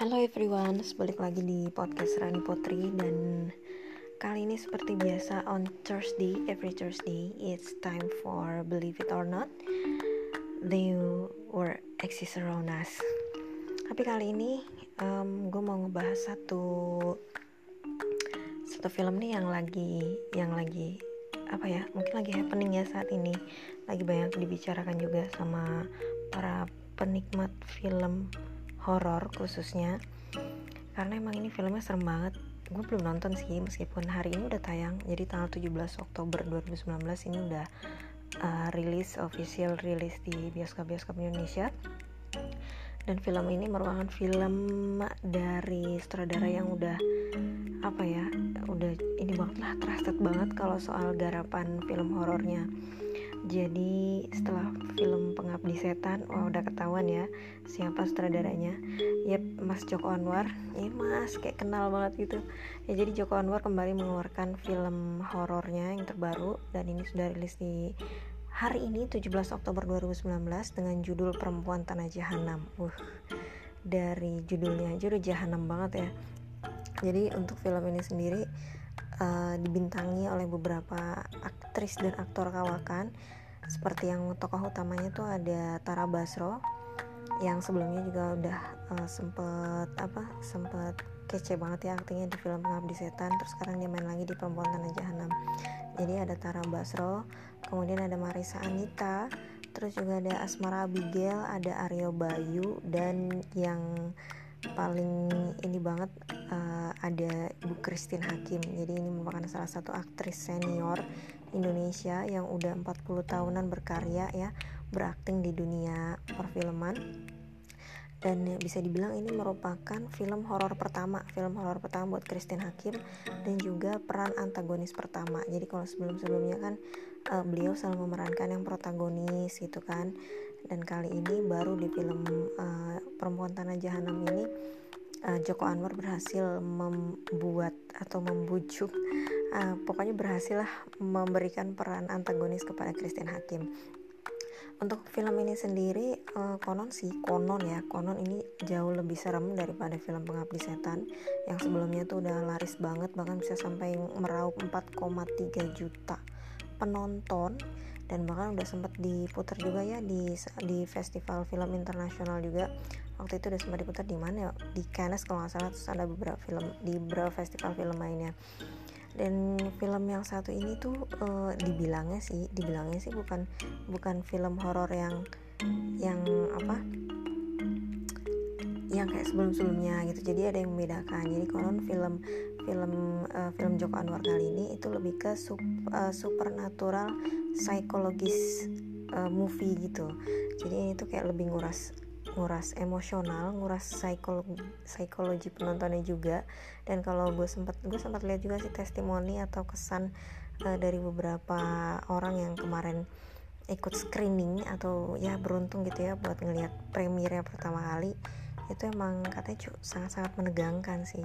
Halo everyone, balik lagi di podcast Rani Potri dan kali ini seperti biasa on Thursday, every Thursday it's time for Believe It or Not They were exist around us. Tapi kali ini um, gue mau ngebahas satu satu film nih yang lagi yang lagi apa ya mungkin lagi happening ya saat ini. Lagi banyak dibicarakan juga sama para penikmat film horor khususnya. Karena emang ini filmnya serem banget. Gue belum nonton sih meskipun hari ini udah tayang. Jadi tanggal 17 Oktober 2019 ini udah uh, rilis official rilis di bioskop-bioskop Indonesia. Dan film ini merupakan film dari sutradara yang udah apa ya udah ini banget lah trusted banget kalau soal garapan film horornya jadi setelah film Pengabdi Setan wah udah ketahuan ya siapa sutradaranya. Yep Mas Joko Anwar. Ini Mas kayak kenal banget gitu. Ya jadi Joko Anwar kembali mengeluarkan film horornya yang terbaru dan ini sudah rilis di hari ini 17 Oktober 2019 dengan judul Perempuan Tanah Jahanam. Uh dari judulnya aja udah jahanam banget ya. Jadi untuk film ini sendiri uh, dibintangi oleh beberapa aktris dan aktor kawakan seperti yang tokoh utamanya tuh ada Tara Basro yang sebelumnya juga udah uh, sempet apa sempet kece banget ya aktingnya di film Pengabdi Setan terus sekarang dia main lagi di Perempuan Tanah Jahanam. Jadi ada Tara Basro kemudian ada Marisa Anita terus juga ada Asmara Abigail ada Aryo Bayu dan yang paling ini banget uh, ada Bu Christine Hakim. Jadi ini merupakan salah satu aktris senior Indonesia yang udah 40 tahunan berkarya ya berakting di dunia perfilman. Dan bisa dibilang ini merupakan film horor pertama film horor pertama buat Christine Hakim dan juga peran antagonis pertama. Jadi kalau sebelum-sebelumnya kan uh, beliau selalu memerankan yang protagonis gitu kan. Dan kali ini baru di film uh, Perempuan Tanah Jahanam ini uh, Joko Anwar berhasil membuat atau membujuk uh, pokoknya berhasil lah memberikan peran antagonis kepada Christine Hakim. Untuk film ini sendiri uh, konon sih konon ya. Konon ini jauh lebih serem daripada film Pengabdi Setan. Yang sebelumnya tuh udah laris banget bahkan bisa sampai meraup 4,3 juta penonton. Dan bahkan udah sempet diputar juga ya di di festival film internasional juga. Waktu itu udah sempat diputar di mana ya? Di Cannes kalau nggak salah terus ada beberapa film di beberapa festival film lainnya dan film yang satu ini tuh uh, dibilangnya sih dibilangnya sih bukan bukan film horor yang yang apa yang kayak sebelum-sebelumnya gitu. Jadi ada yang membedakan. Jadi konon film film uh, film Joko Anwar kali ini itu lebih ke sup, uh, supernatural psikologis uh, movie gitu. Jadi ini tuh kayak lebih nguras nguras emosional nguras psikologi psikologi penontonnya juga. Dan kalau gue sempat gue sempat lihat juga sih testimoni atau kesan uh, dari beberapa orang yang kemarin ikut screening atau ya beruntung gitu ya buat ngelihat premiernya pertama kali itu emang katanya sangat-sangat menegangkan sih.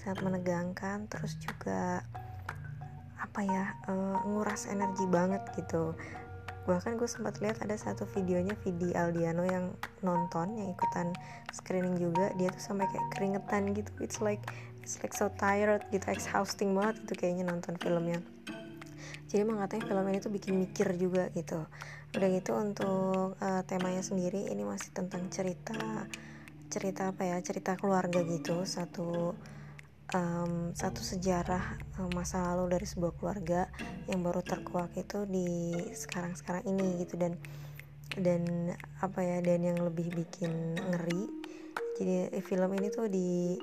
Sangat menegangkan terus juga apa ya uh, nguras energi banget gitu bahkan gue sempat lihat ada satu videonya Vidi Aldiano yang nonton yang ikutan screening juga. Dia tuh sampai kayak keringetan gitu. It's like it's like so tired gitu exhausting banget itu kayaknya nonton filmnya. Jadi emang katanya film ini tuh bikin mikir juga gitu. Udah gitu untuk uh, temanya sendiri ini masih tentang cerita cerita apa ya cerita keluarga gitu. Satu um, satu sejarah um, masa lalu dari sebuah keluarga yang baru terkuak itu di sekarang sekarang ini gitu. Dan dan apa ya dan yang lebih bikin ngeri. Jadi film ini tuh di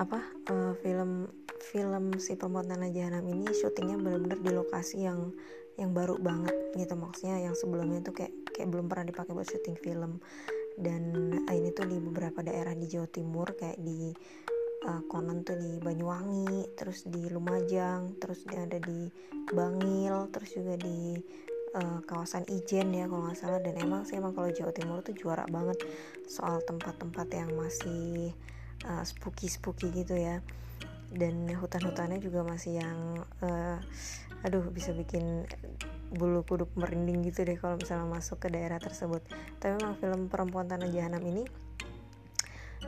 apa uh, film film si perempuan tanah jahanam ini syutingnya benar-benar di lokasi yang yang baru banget gitu. Maksudnya yang sebelumnya tuh kayak kayak belum pernah dipakai buat syuting film. Dan ini tuh di beberapa daerah di Jawa Timur kayak di uh, konon tuh di Banyuwangi terus di Lumajang terus ada di Bangil terus juga di uh, kawasan Ijen ya kalau nggak salah. Dan emang sih emang kalau Jawa Timur tuh juara banget soal tempat-tempat yang masih uh, spooky spooky gitu ya. Dan hutan-hutannya juga masih yang uh, aduh bisa bikin bulu kuduk merinding gitu deh kalau misalnya masuk ke daerah tersebut. Tapi memang film perempuan tanah jahanam ini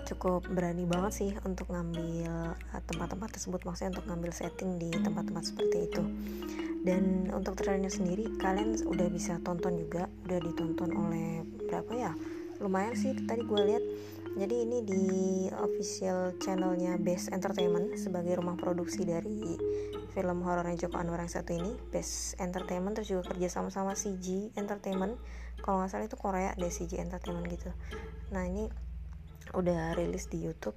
cukup berani banget sih untuk ngambil uh, tempat-tempat tersebut maksudnya untuk ngambil setting di tempat-tempat seperti itu. Dan untuk trailernya sendiri kalian udah bisa tonton juga udah ditonton oleh berapa ya? Lumayan sih tadi gue lihat. Jadi ini di official channelnya Best Entertainment sebagai rumah produksi dari film horornya Joko Anwar yang satu ini Best Entertainment terus juga kerja sama sama CG Entertainment. Kalau nggak salah itu Korea deh CG Entertainment gitu. Nah ini udah rilis di YouTube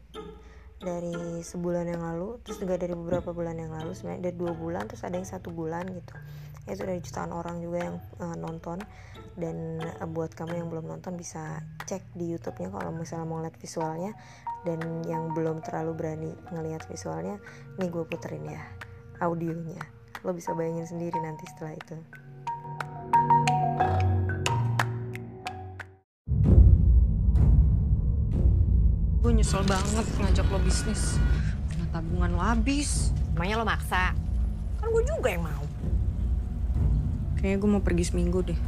dari sebulan yang lalu terus juga dari beberapa bulan yang lalu sebenarnya dari dua bulan terus ada yang satu bulan gitu. Itu dari jutaan orang juga yang uh, nonton. Dan uh, buat kamu yang belum nonton bisa cek di YouTube-nya kalau misalnya mau lihat visualnya. Dan yang belum terlalu berani ngelihat visualnya ini gue puterin ya audionya. Lo bisa bayangin sendiri nanti setelah itu nyesel banget ngajak lo bisnis. Karena tabungan lo habis. Emangnya lo maksa? Kan gue juga yang mau. Kayaknya gue mau pergi seminggu deh.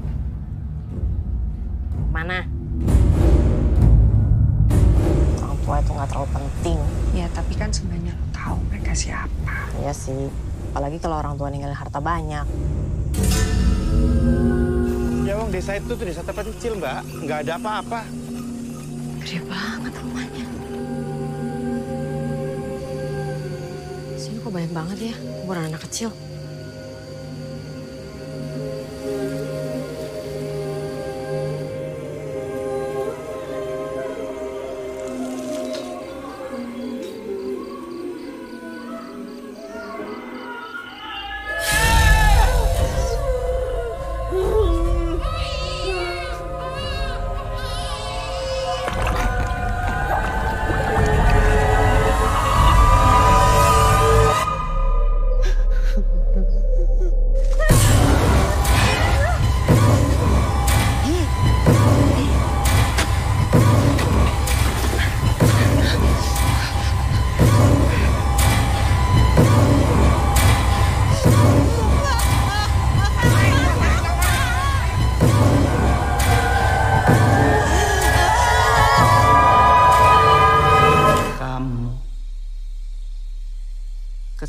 Mana? Orang tua itu gak terlalu penting. Ya tapi kan sebenarnya lo tahu mereka siapa. Iya sih. Apalagi kalau orang tua ninggalin harta banyak. Ya bang, desa itu tuh desa terpencil mbak. Nggak ada apa-apa. Gede banget rumahnya. Banyak banget ya kuburan anak kecil.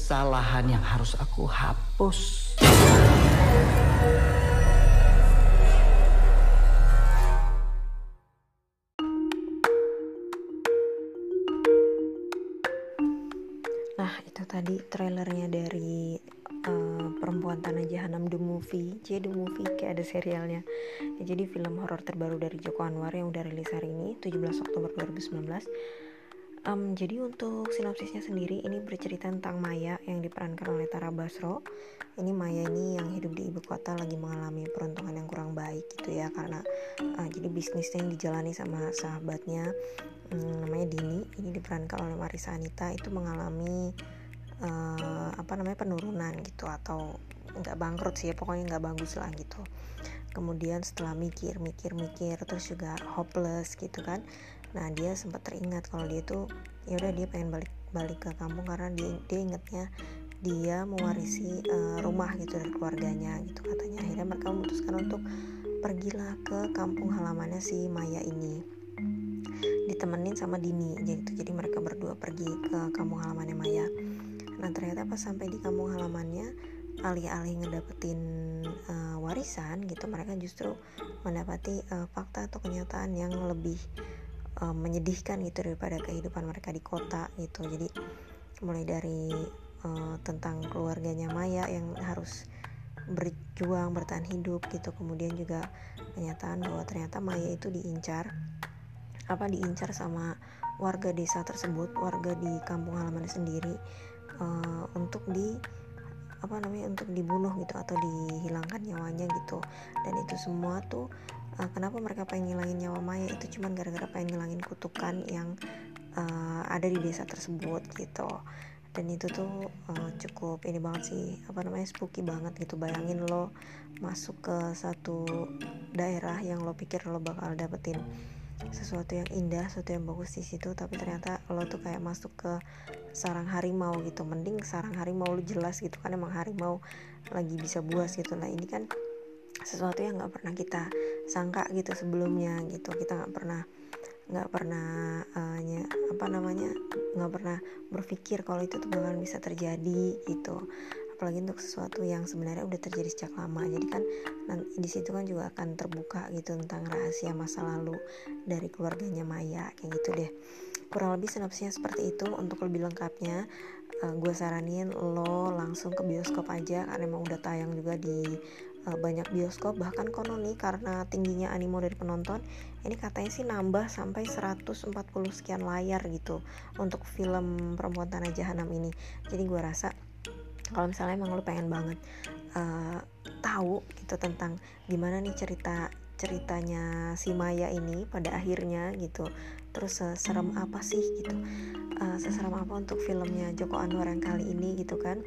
Kesalahan yang harus aku hapus. Nah itu tadi trailernya dari uh, Perempuan Tanah Jahanam The Movie. Jadi The Movie kayak ada serialnya. Ya, Jadi film horor terbaru dari Joko Anwar yang udah rilis hari ini 17 Oktober 2019 um, Jadi untuk sinopsisnya sendiri ini bercerita tentang Maya yang diperankan oleh Tara Basro. Ini Maya ini yang hidup di ibu kota lagi mengalami peruntungan yang kurang baik gitu ya Karena uh, jadi bisnisnya yang dijalani sama sahabatnya um, namanya Dini Ini diperankan oleh Marisa Anita itu mengalami uh, apa namanya penurunan gitu atau nggak bangkrut sih ya pokoknya nggak bagus lah gitu. Kemudian setelah mikir mikir mikir terus juga hopeless gitu kan nah dia sempat teringat kalau dia tuh ya udah dia pengen balik balik ke kampung karena dia dia ingetnya dia mewarisi uh, rumah gitu dari keluarganya gitu katanya. Akhirnya mereka memutuskan untuk pergilah ke kampung halamannya si Maya ini ditemenin sama Dini gitu jadi mereka berdua pergi ke kampung halamannya Maya. Nah ternyata pas sampai di kampung halamannya alih-alih ngedapetin uh, warisan gitu mereka justru mendapati uh, fakta atau kenyataan yang lebih uh, menyedihkan gitu daripada kehidupan mereka di kota gitu. Jadi mulai dari uh, tentang keluarganya Maya yang harus berjuang bertahan hidup gitu. Kemudian juga kenyataan bahwa ternyata Maya itu diincar apa diincar sama warga desa tersebut warga di kampung halaman sendiri uh, untuk di apa namanya untuk dibunuh gitu atau dihilangkan nyawanya gitu. Dan itu semua tuh uh, kenapa mereka pengen ngilangin nyawa Maya itu cuman gara-gara pengen ngilangin kutukan yang uh, ada di desa tersebut gitu dan itu tuh uh, cukup ini banget sih apa namanya spooky banget gitu bayangin lo masuk ke satu daerah yang lo pikir lo bakal dapetin sesuatu yang indah, sesuatu yang bagus di situ, tapi ternyata lo tuh kayak masuk ke sarang harimau gitu. Mending sarang harimau lu jelas gitu kan emang harimau lagi bisa buas gitu. Nah ini kan sesuatu yang nggak pernah kita sangka gitu sebelumnya gitu. Kita nggak pernah nggak pernah uh, ny- apa namanya nggak pernah berpikir kalau itu tuh bakalan bisa terjadi gitu. Apalagi untuk sesuatu yang sebenarnya udah terjadi sejak lama. Jadi kan di situ kan juga akan terbuka gitu tentang rahasia masa lalu dari keluarganya Maya kayak gitu deh. Kurang lebih sinopsisnya seperti itu untuk lebih lengkapnya. Uh, eh, gue saranin lo langsung ke bioskop aja karena emang udah tayang juga di uh, banyak bioskop bahkan konon nih karena tingginya animo dari penonton ini katanya sih nambah sampai 140 sekian layar gitu untuk film perempuan tanah jahanam ini. Jadi gue rasa kalau misalnya emang lu pengen banget uh, tahu gitu tentang gimana nih cerita ceritanya si Maya ini pada akhirnya gitu terus seserem apa sih gitu uh, seserem apa untuk filmnya Joko Anwar yang kali ini gitu kan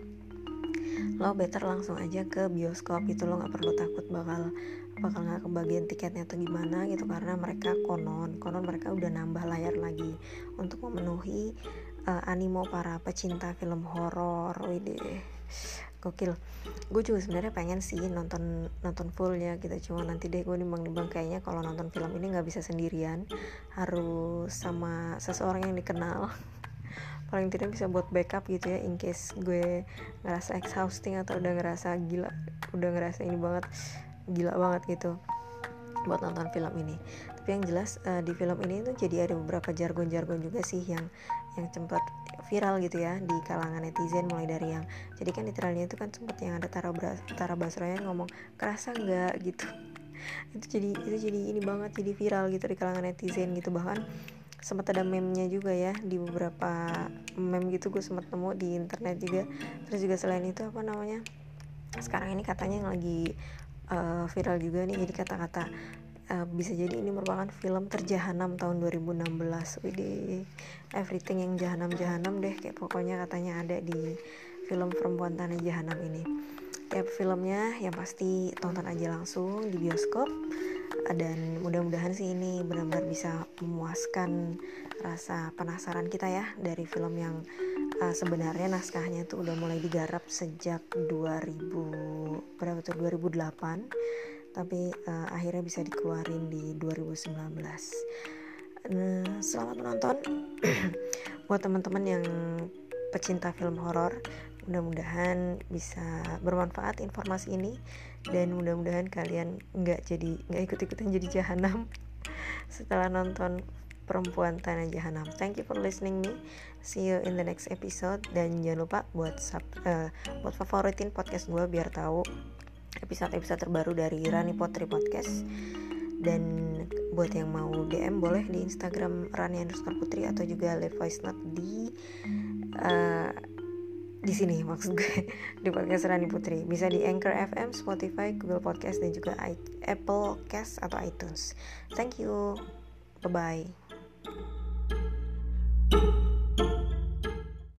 lo better langsung aja ke bioskop gitu lo nggak perlu takut bakal bakal nggak kebagian tiketnya atau gimana gitu karena mereka konon konon mereka udah nambah layar lagi untuk memenuhi uh, animo para pecinta film horor. Widih gokil. Gue juga sebenarnya pengen sih nonton nonton fullnya gitu cuma nanti deh gue nimbang-nimbang kayaknya kalau nonton film ini nggak bisa sendirian harus sama seseorang yang dikenal paling tidak bisa buat backup gitu ya in case gue ngerasa exhausting atau udah ngerasa gila udah ngerasa ini banget gila banget gitu buat nonton film ini. Tapi yang jelas uh, di film ini tuh jadi ada beberapa jargon-jargon juga sih yang yang sempat viral gitu ya di kalangan netizen mulai dari yang jadi kan literalnya itu kan sempat yang ada Tara, Tara Basronya ngomong kerasa nggak? gitu. Itu jadi itu jadi ini banget jadi viral gitu di kalangan netizen gitu. Bahkan sempat ada meme-nya juga ya di beberapa meme gitu gue sempat nemu di internet juga. Terus juga selain itu apa namanya sekarang ini katanya yang lagi uh, viral juga nih jadi kata-kata uh, bisa jadi ini merupakan film terjahanam tahun 2016 Widih everything yang jahanam-jahanam deh kayak pokoknya katanya ada di film perempuan tanah jahanam ini. Ya filmnya yang pasti tonton aja langsung di bioskop dan mudah-mudahan sih ini benar-benar bisa memuaskan rasa penasaran kita ya dari film yang uh, sebenarnya naskahnya tuh udah mulai digarap sejak 2000 berapa tuh 2008 tapi uh, akhirnya bisa dikeluarin di 2019 nah, selamat menonton. Buat teman-teman yang pecinta film horor mudah-mudahan bisa bermanfaat informasi ini dan mudah-mudahan kalian nggak jadi nggak ikut-ikutan jadi jahanam setelah nonton perempuan tanah jahanam. Thank you for listening me. See you in the next episode dan jangan lupa buat sub, uh, buat favoritin podcast gue biar tahu episode-episode terbaru dari Rani Potri Podcast dan buat yang mau DM boleh di Instagram Rani underscore Putri atau juga live voice note di uh, di sini maksud gue di podcast Rani Putri bisa di Anchor FM, Spotify, Google Podcast dan juga Apple Cast atau iTunes. Thank you, bye bye.